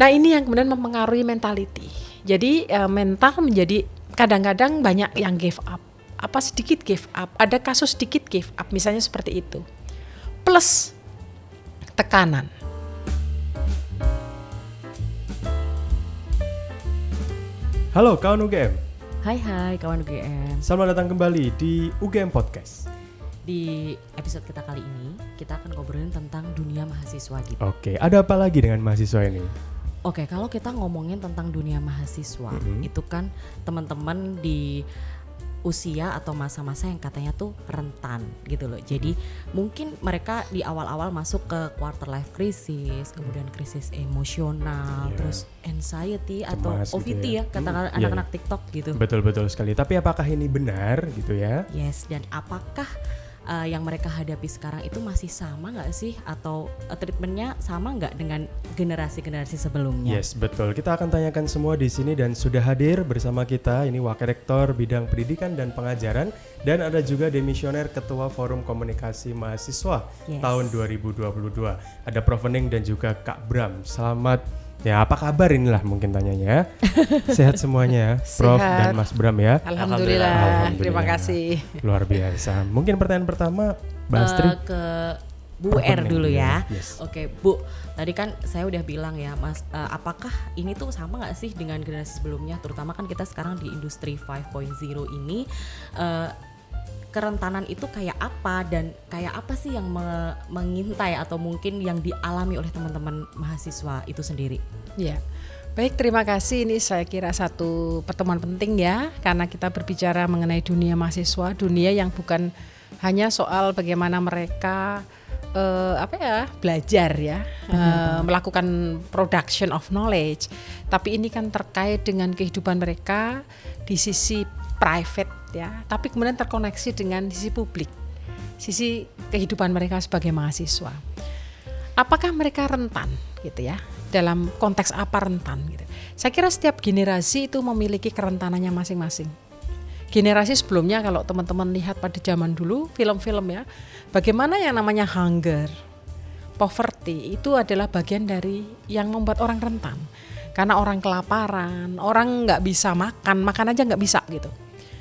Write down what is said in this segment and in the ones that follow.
Nah ini yang kemudian mempengaruhi mentality. Jadi uh, mental menjadi kadang-kadang banyak yang give up. Apa sedikit give up, ada kasus sedikit give up, misalnya seperti itu. Plus tekanan. Halo kawan UGM. Hai hai kawan UGM. Selamat datang kembali di UGM Podcast. Di episode kita kali ini, kita akan ngobrolin tentang dunia mahasiswa gitu. Oke, ada apa lagi dengan mahasiswa ini? Oke, kalau kita ngomongin tentang dunia mahasiswa, Mhm. itu kan teman-teman di usia atau masa-masa yang katanya tuh rentan gitu loh. Jadi mungkin mereka di awal-awal masuk ke quarter life crisis, kemudian krisis emosional, Iya. terus anxiety atau Cemas gitu OVT ya. ya, kata Hmm, iya, anak-anak iya. TikTok gitu. Betul-betul sekali. Tapi apakah ini benar gitu ya? Yes, dan apakah uh, yang mereka hadapi sekarang itu masih sama nggak sih atau uh, treatmentnya sama nggak dengan generasi-generasi sebelumnya? Yes, betul. Kita akan tanyakan semua di sini dan sudah hadir bersama kita ini Wakil Rektor Bidang Pendidikan dan Pengajaran dan ada juga demisioner Ketua Forum Komunikasi Mahasiswa Yes. tahun 2022. Ada Prof Ening dan juga Kak Bram. Selamat ya apa kabar inilah mungkin tanyanya. Sehat semuanya, Prof Sehat. dan Mas Bram ya. Alhamdulillah. Alhamdulillah. Terima kasih. Luar biasa. Mungkin pertanyaan pertama, Mbak Uh, Astrid. ke Bu. R dulu ya. Yes. Oke, Bu. Tadi kan saya udah bilang ya, Mas, uh, apakah ini tuh sama nggak sih dengan generasi sebelumnya? Terutama kan kita sekarang di industri 5.0 ini uh, kerentanan itu kayak apa dan kayak apa sih yang me- mengintai atau mungkin yang dialami oleh teman-teman mahasiswa itu sendiri? Ya. Baik, terima kasih. Ini saya kira satu pertemuan penting ya, karena kita berbicara mengenai dunia mahasiswa, dunia yang bukan hanya soal bagaimana mereka eh, apa ya belajar ya, eh, melakukan production of knowledge, tapi ini kan terkait dengan kehidupan mereka di sisi private ya, tapi kemudian terkoneksi dengan sisi publik, sisi kehidupan mereka sebagai mahasiswa apakah mereka rentan gitu ya dalam konteks apa rentan gitu. Saya kira setiap generasi itu memiliki kerentanannya masing-masing. Generasi sebelumnya kalau teman-teman lihat pada zaman dulu film-film ya, bagaimana yang namanya hunger, poverty itu adalah bagian dari yang membuat orang rentan. Karena orang kelaparan, orang nggak bisa makan, makan aja nggak bisa gitu.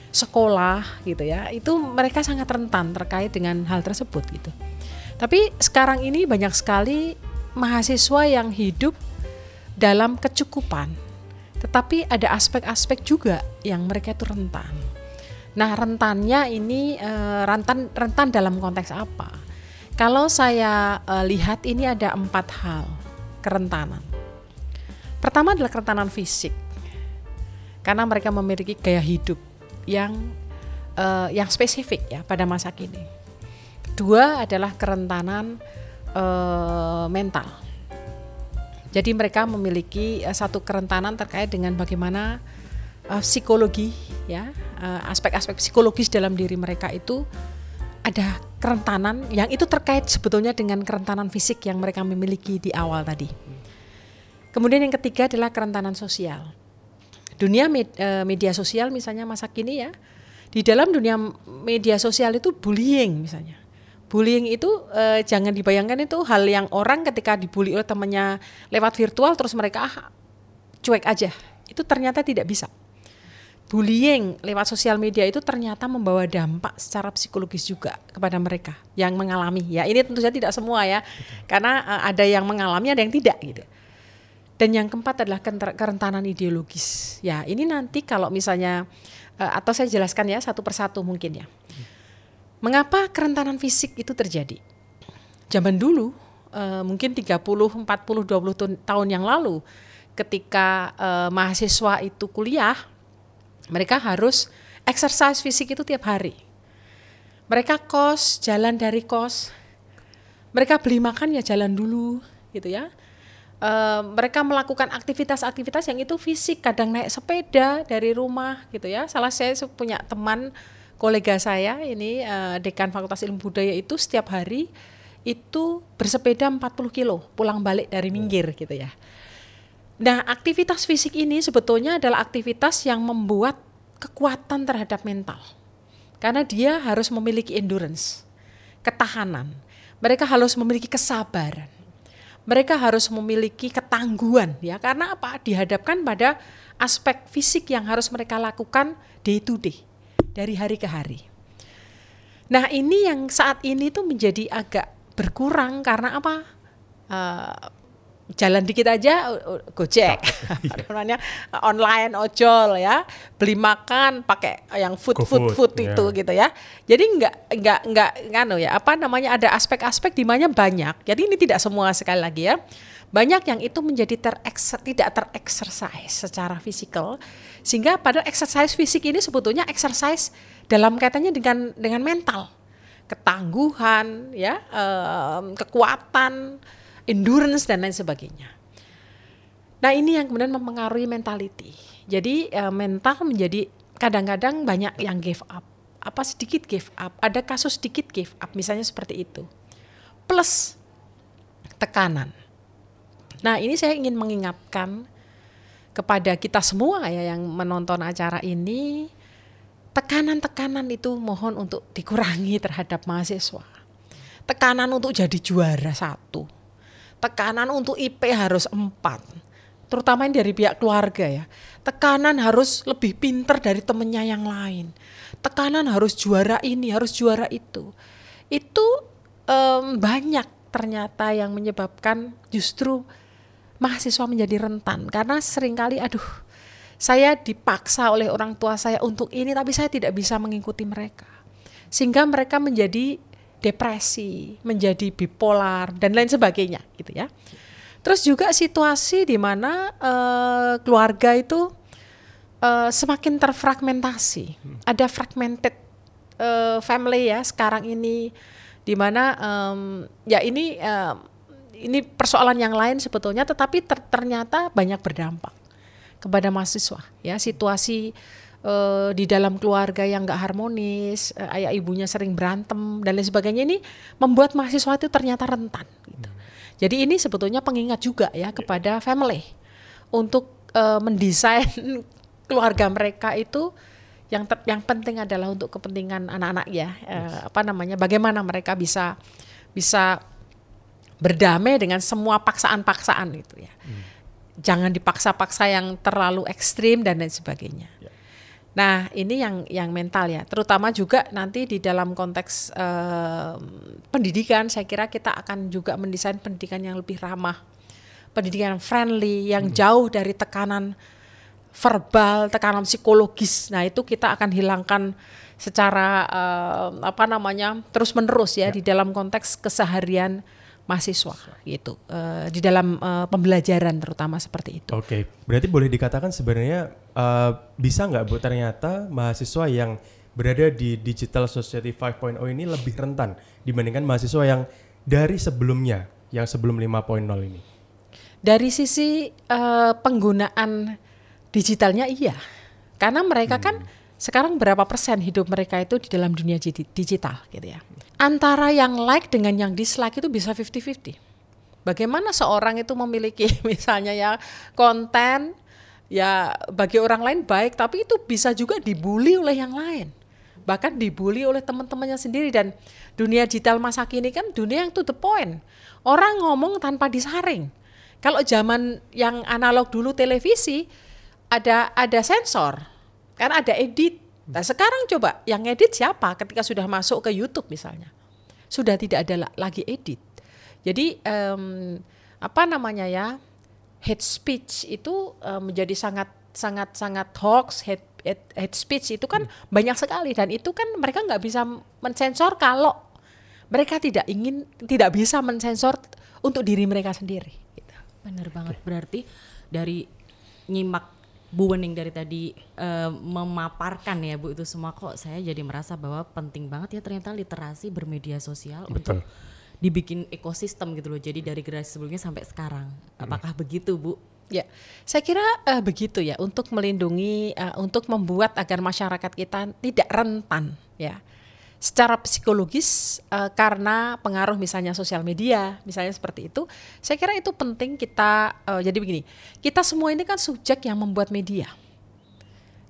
Sekolah gitu ya, itu mereka sangat rentan terkait dengan hal tersebut gitu. Tapi sekarang ini banyak sekali mahasiswa yang hidup dalam kecukupan. Tetapi ada aspek-aspek juga yang mereka itu rentan. Nah, rentannya ini eh, rentan rentan dalam konteks apa? Kalau saya eh, lihat ini ada empat hal kerentanan. Pertama adalah kerentanan fisik, karena mereka memiliki gaya hidup yang eh, yang spesifik ya pada masa kini. Kedua adalah kerentanan eh, mental. Jadi mereka memiliki eh, satu kerentanan terkait dengan bagaimana eh, psikologi ya eh, aspek-aspek psikologis dalam diri mereka itu ada kerentanan yang itu terkait sebetulnya dengan kerentanan fisik yang mereka memiliki di awal tadi. Kemudian yang ketiga adalah kerentanan sosial. Dunia med- eh, media sosial misalnya masa kini ya, di dalam dunia media sosial itu bullying misalnya. Bullying itu eh, jangan dibayangkan itu hal yang orang ketika dibully oleh temannya lewat virtual terus mereka ah, cuek aja. Itu ternyata tidak bisa. Bullying lewat sosial media itu ternyata membawa dampak secara psikologis juga kepada mereka yang mengalami. Ya, ini tentu saja tidak semua ya. Karena eh, ada yang mengalami ada yang tidak gitu. Dan yang keempat adalah kerentanan ideologis. Ya, ini nanti kalau misalnya eh, atau saya jelaskan ya satu persatu mungkin ya. Mengapa kerentanan fisik itu terjadi? Zaman dulu eh, mungkin 30, 40, 20 tun- tahun yang lalu ketika eh, mahasiswa itu kuliah, mereka harus exercise fisik itu tiap hari. Mereka kos, jalan dari kos. Mereka beli makan ya jalan dulu gitu ya. Eh, mereka melakukan aktivitas-aktivitas yang itu fisik, kadang naik sepeda dari rumah gitu ya. Salah saya punya teman kolega saya ini eh, dekan Fakultas Ilmu Budaya itu setiap hari itu bersepeda 40 kilo pulang balik dari minggir gitu ya. Nah, aktivitas fisik ini sebetulnya adalah aktivitas yang membuat kekuatan terhadap mental. Karena dia harus memiliki endurance, ketahanan. Mereka harus memiliki kesabaran. Mereka harus memiliki ketangguhan ya karena apa dihadapkan pada aspek fisik yang harus mereka lakukan day to day dari hari ke hari. Nah ini yang saat ini tuh menjadi agak berkurang karena apa? Uh, jalan dikit aja gojek. Namanya? Online ojol ya. Beli makan pakai yang food food food, food yeah. itu gitu ya. Jadi nggak nggak nggak ngano ya. Apa namanya? Ada aspek-aspek di mana banyak. Jadi ini tidak semua sekali lagi ya. Banyak yang itu menjadi terekser, tidak tereksercise secara fisikal. Sehingga pada exercise fisik ini sebetulnya exercise dalam kaitannya dengan dengan mental. Ketangguhan ya um, kekuatan endurance dan lain sebagainya. Nah ini yang kemudian mempengaruhi mentality. Jadi uh, mental menjadi kadang-kadang banyak yang give up. Apa sedikit give up, ada kasus sedikit give up misalnya seperti itu. Plus tekanan. Nah ini saya ingin mengingatkan kepada kita semua ya yang menonton acara ini, tekanan-tekanan itu mohon untuk dikurangi terhadap mahasiswa. Tekanan untuk jadi juara satu tekanan untuk IP harus empat. Terutama ini dari pihak keluarga ya. Tekanan harus lebih pinter dari temennya yang lain. Tekanan harus juara ini harus juara itu. Itu um, banyak ternyata yang menyebabkan justru mahasiswa menjadi rentan. Karena sering kali aduh saya dipaksa oleh orang tua saya untuk ini tapi saya tidak bisa mengikuti mereka. Sehingga mereka menjadi depresi, menjadi bipolar dan lain sebagainya gitu ya. Terus juga situasi di mana uh, keluarga itu uh, semakin terfragmentasi. Ada fragmented uh, family ya sekarang ini di mana um, ya ini uh, ini persoalan yang lain sebetulnya tetapi ter ternyata banyak berdampak kepada mahasiswa ya situasi uh, di dalam keluarga yang nggak harmonis, uh, ayah ibunya sering berantem dan lain sebagainya ini membuat mahasiswa itu ternyata rentan. Gitu. Jadi ini sebetulnya pengingat juga ya kepada family untuk uh, mendesain keluarga mereka itu yang ter, yang penting adalah untuk kepentingan anak-anak ya uh, apa namanya bagaimana mereka bisa bisa berdamai dengan semua paksaan-paksaan itu ya. Hmm. Jangan dipaksa-paksa yang terlalu ekstrim dan lain sebagainya. Nah, ini yang yang mental ya, terutama juga nanti di dalam konteks uh, pendidikan, saya kira kita akan juga mendesain pendidikan yang lebih ramah, pendidikan yang friendly, yang hmm. jauh dari tekanan verbal, tekanan psikologis. Nah, itu kita akan hilangkan secara uh, apa namanya terus menerus ya, ya di dalam konteks keseharian mahasiswa gitu uh, di dalam uh, pembelajaran terutama seperti itu. Oke, okay. berarti boleh dikatakan sebenarnya uh, bisa nggak bu ternyata mahasiswa yang berada di digital society 5.0 ini lebih rentan dibandingkan mahasiswa yang dari sebelumnya yang sebelum 5.0 ini? Dari sisi uh, penggunaan digitalnya iya, karena mereka kan hmm. kan sekarang berapa persen hidup mereka itu di dalam dunia digital gitu ya. Antara yang like dengan yang dislike itu bisa 50-50. Bagaimana seorang itu memiliki misalnya ya konten ya bagi orang lain baik tapi itu bisa juga dibully oleh yang lain. Bahkan dibully oleh teman-temannya sendiri dan dunia digital masa kini kan dunia yang to the point. Orang ngomong tanpa disaring. Kalau zaman yang analog dulu televisi ada ada sensor kan ada edit. Nah sekarang coba yang edit siapa ketika sudah masuk ke YouTube misalnya. Sudah tidak ada lagi edit. Jadi um, apa namanya ya hate speech itu um, menjadi sangat sangat sangat hoax hate, hate, hate speech itu kan hmm. banyak sekali dan itu kan mereka nggak bisa mensensor kalau mereka tidak ingin tidak bisa mensensor untuk diri mereka sendiri. Gitu. Benar banget berarti dari nyimak Bu Wening dari tadi uh, memaparkan ya Bu itu semua kok saya jadi merasa bahwa penting banget ya ternyata literasi bermedia sosial Betul. untuk dibikin ekosistem gitu loh. Jadi dari generasi sebelumnya sampai sekarang. Apakah hmm. begitu Bu? Ya, saya kira uh, begitu ya untuk melindungi, uh, untuk membuat agar masyarakat kita tidak rentan ya secara psikologis uh, karena pengaruh misalnya sosial media, misalnya seperti itu, saya kira itu penting kita uh, jadi begini, kita semua ini kan subjek yang membuat media.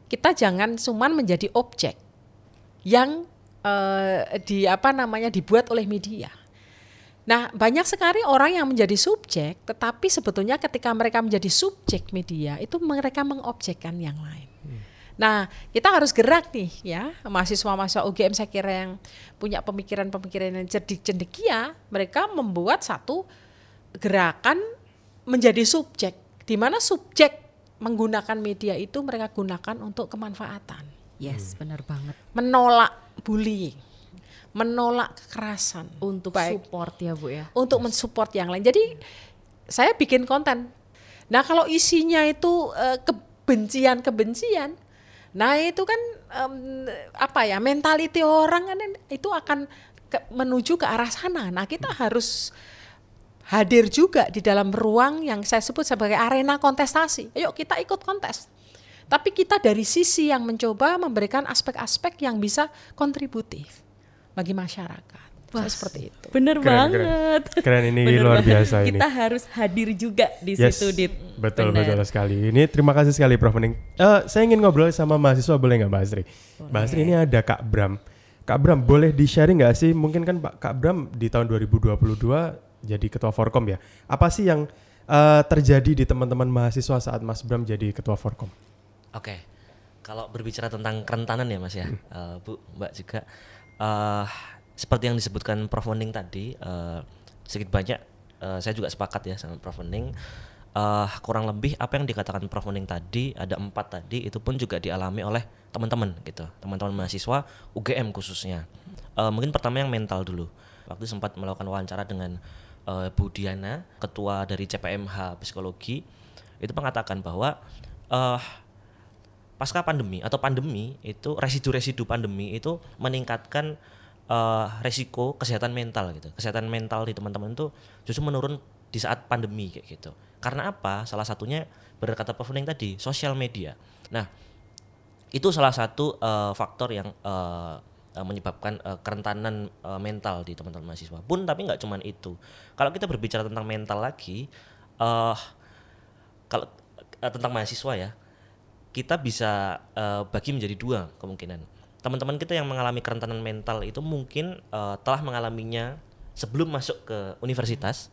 Kita jangan cuman menjadi objek yang uh, di apa namanya dibuat oleh media. Nah, banyak sekali orang yang menjadi subjek, tetapi sebetulnya ketika mereka menjadi subjek media, itu mereka mengobjekkan yang lain. Nah, kita harus gerak nih ya, mahasiswa-mahasiswa UGM saya kira yang punya pemikiran-pemikiran yang cerdik cendekia, mereka membuat satu gerakan menjadi subjek, di mana subjek menggunakan media itu mereka gunakan untuk kemanfaatan, Yes, benar banget. menolak bullying, menolak kekerasan, Untuk Baik. support ya Bu ya. untuk mensupport yang lain. Jadi saya bikin konten. Nah kalau isinya itu eh, kebencian-kebencian, nah itu kan em, apa ya mentality orang kan itu akan ke- menuju ke arah sana. Nah kita harus hadir juga di dalam ruang yang saya sebut sebagai arena kontestasi. Ayo kita ikut kontes. Tapi kita dari sisi yang mencoba memberikan aspek-aspek yang bisa kontributif bagi masyarakat. Saya seperti itu. Bener Keren, banget. keren. Keren, ini Bener luar banget. biasa ini. Kita harus hadir juga di Yes, situ Dit. betul Bener. betul sekali. Ini terima kasih sekali Prof Mening. Eh, saya ingin ngobrol sama mahasiswa boleh nggak Mbak Asri? Mbak Asri ini ada Kak Bram. Kak Bram boleh di sharing nggak sih? Mungkin kan Pak Kak Bram di tahun 2022 jadi ketua Forkom ya. Apa sih yang eh, terjadi di teman-teman mahasiswa saat Mas Bram jadi ketua Forkom? Oke, kalau berbicara tentang kerentanan ya Mas ya, eh, Bu, Mbak juga, eh, seperti yang disebutkan Prof Wening tadi, eh, sedikit banyak eh, saya juga sepakat ya sama Prof Wening. Eh, kurang lebih apa yang dikatakan Prof Wening tadi ada empat tadi itu pun juga dialami oleh teman-teman gitu, teman-teman mahasiswa UGM khususnya. Eh, mungkin pertama yang mental dulu. Waktu sempat melakukan wawancara dengan eh, Bu ketua dari CPMH Psikologi, itu mengatakan bahwa eh pasca pandemi atau pandemi itu residu-residu pandemi itu meningkatkan eh, resiko kesehatan mental gitu. Kesehatan mental di teman-teman itu justru menurun di saat pandemi kayak gitu. Karena apa? Salah satunya benar kata Prof. Neng tadi, sosial media. Nah, itu salah satu eh, faktor yang eh, menyebabkan eh, kerentanan eh, mental di teman-teman mahasiswa. Pun tapi nggak cuman itu. Kalau kita berbicara tentang mental lagi, eh kalau eh, tentang mahasiswa ya, kita bisa eh, bagi menjadi dua kemungkinan. Teman-teman kita yang mengalami kerentanan mental itu mungkin eh, telah mengalaminya sebelum masuk ke universitas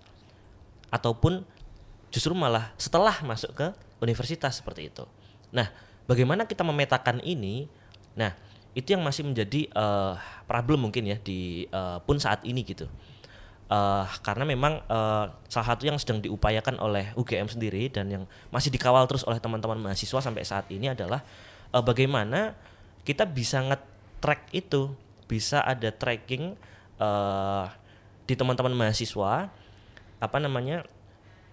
ataupun justru malah setelah masuk ke universitas seperti itu. Nah, bagaimana kita memetakan ini? Nah, itu yang masih menjadi eh, problem mungkin ya di eh, pun saat ini gitu. Eh, karena memang eh, salah satu yang sedang diupayakan oleh UGM sendiri dan yang masih dikawal terus oleh teman-teman mahasiswa sampai saat ini adalah eh, bagaimana kita bisa nge-track itu, bisa ada tracking eh, di teman-teman mahasiswa apa namanya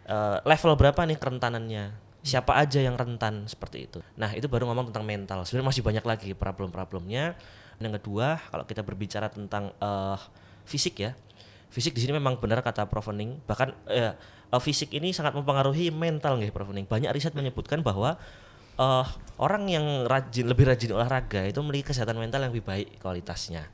eh, level berapa nih kerentanannya siapa aja yang rentan seperti itu. Nah itu baru ngomong tentang mental. Sebenarnya masih banyak lagi problem-problemnya. Yang kedua kalau kita berbicara tentang eh, fisik ya. Fisik di sini memang benar kata Prof. Ening. Bahkan eh, fisik ini sangat mempengaruhi mental nggih Prof. Ening. Banyak riset menyebutkan bahwa eh, orang yang rajin lebih rajin olahraga itu memiliki kesehatan mental yang lebih baik kualitasnya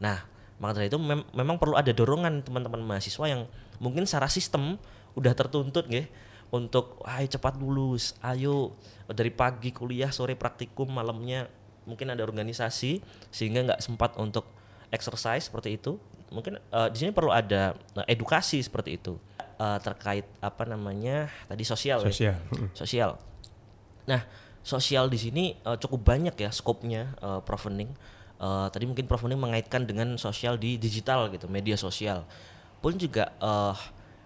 nah maka dari itu mem- memang perlu ada dorongan teman-teman mahasiswa yang mungkin secara sistem udah tertuntut nggih untuk ayo cepat lulus, ayo dari pagi kuliah, sore praktikum, malamnya mungkin ada organisasi sehingga nggak sempat untuk exercise seperti itu. Mungkin eh, di sini perlu ada eh, edukasi seperti itu Eh, terkait apa namanya tadi sosial ya Sosial. Mm. sosial. Nah, sosial di sini eh, cukup banyak ya skopnya uh, Prof Ening. Eh, tadi mungkin Prof mengaitkan dengan sosial di digital gitu, media sosial. Pun juga eh,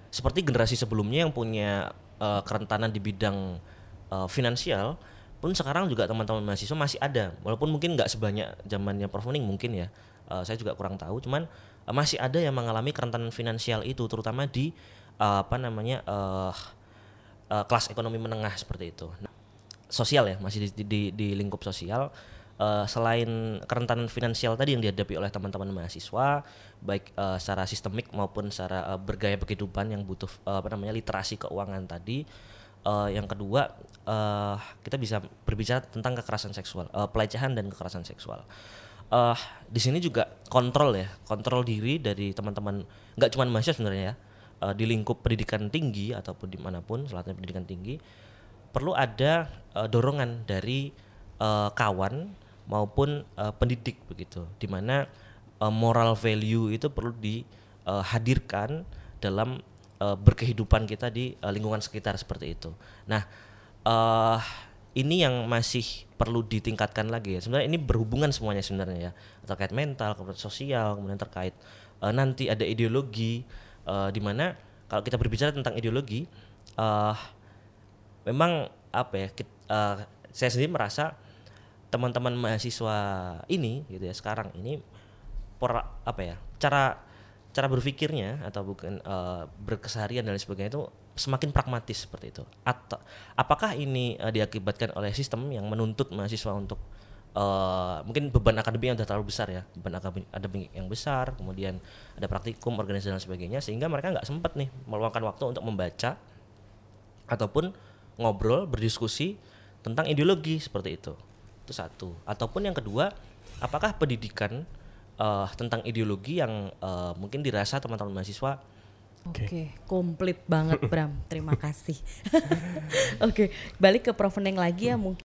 seperti generasi sebelumnya yang punya eh, kerentanan di bidang eh, finansial, pun sekarang juga teman-teman mahasiswa masih ada, walaupun mungkin nggak sebanyak zamannya Prof mungkin ya. Eh, saya juga kurang tahu, cuman eh, masih ada yang mengalami kerentanan finansial itu, terutama di eh, apa namanya eh, eh, kelas ekonomi menengah seperti itu. Nah, sosial ya masih di, di, di lingkup sosial. Eh, selain kerentanan finansial tadi yang dihadapi oleh teman-teman mahasiswa baik eh, secara sistemik maupun secara eh, bergaya kehidupan yang butuh eh, apa namanya literasi keuangan tadi. Eh, yang kedua eh, kita bisa berbicara tentang kekerasan seksual eh, pelecehan dan kekerasan seksual. Eh di sini juga kontrol ya kontrol diri dari teman-teman nggak cuma mahasiswa sebenarnya ya di lingkup pendidikan tinggi ataupun di mana pun selain pendidikan tinggi perlu ada eh, dorongan dari eh, kawan maupun eh, pendidik begitu, di mana eh, moral value itu perlu dihadirkan dalam eh, berkehidupan kita di eh, lingkungan sekitar seperti itu. Nah, eh ini yang masih perlu ditingkatkan lagi ya. Sebenarnya ini berhubungan semuanya sebenarnya ya terkait mental, kemudian sosial, kemudian terkait eh, nanti ada ideologi eh, di mana kalau kita berbicara tentang ideologi, eh memang apa ya? kit- eh, saya sendiri merasa teman-teman mahasiswa ini gitu ya sekarang ini pora, apa ya cara cara berpikirnya atau bukan eh, berkeseharian dan sebagainya itu semakin pragmatis seperti itu atau apakah ini eh, diakibatkan oleh sistem yang menuntut mahasiswa untuk eh, mungkin beban akademik yang sudah terlalu besar ya beban akademik yang besar kemudian ada praktikum organisasi dan sebagainya sehingga mereka nggak sempat nih meluangkan waktu untuk membaca ataupun ngobrol berdiskusi tentang ideologi seperti itu itu satu ataupun yang kedua apakah pendidikan eh, tentang ideologi yang eh, mungkin dirasa teman-teman mahasiswa Oke, komplit banget Bram. Terima kasih. Oke, balik ke Prof Neng lagi ya mungkin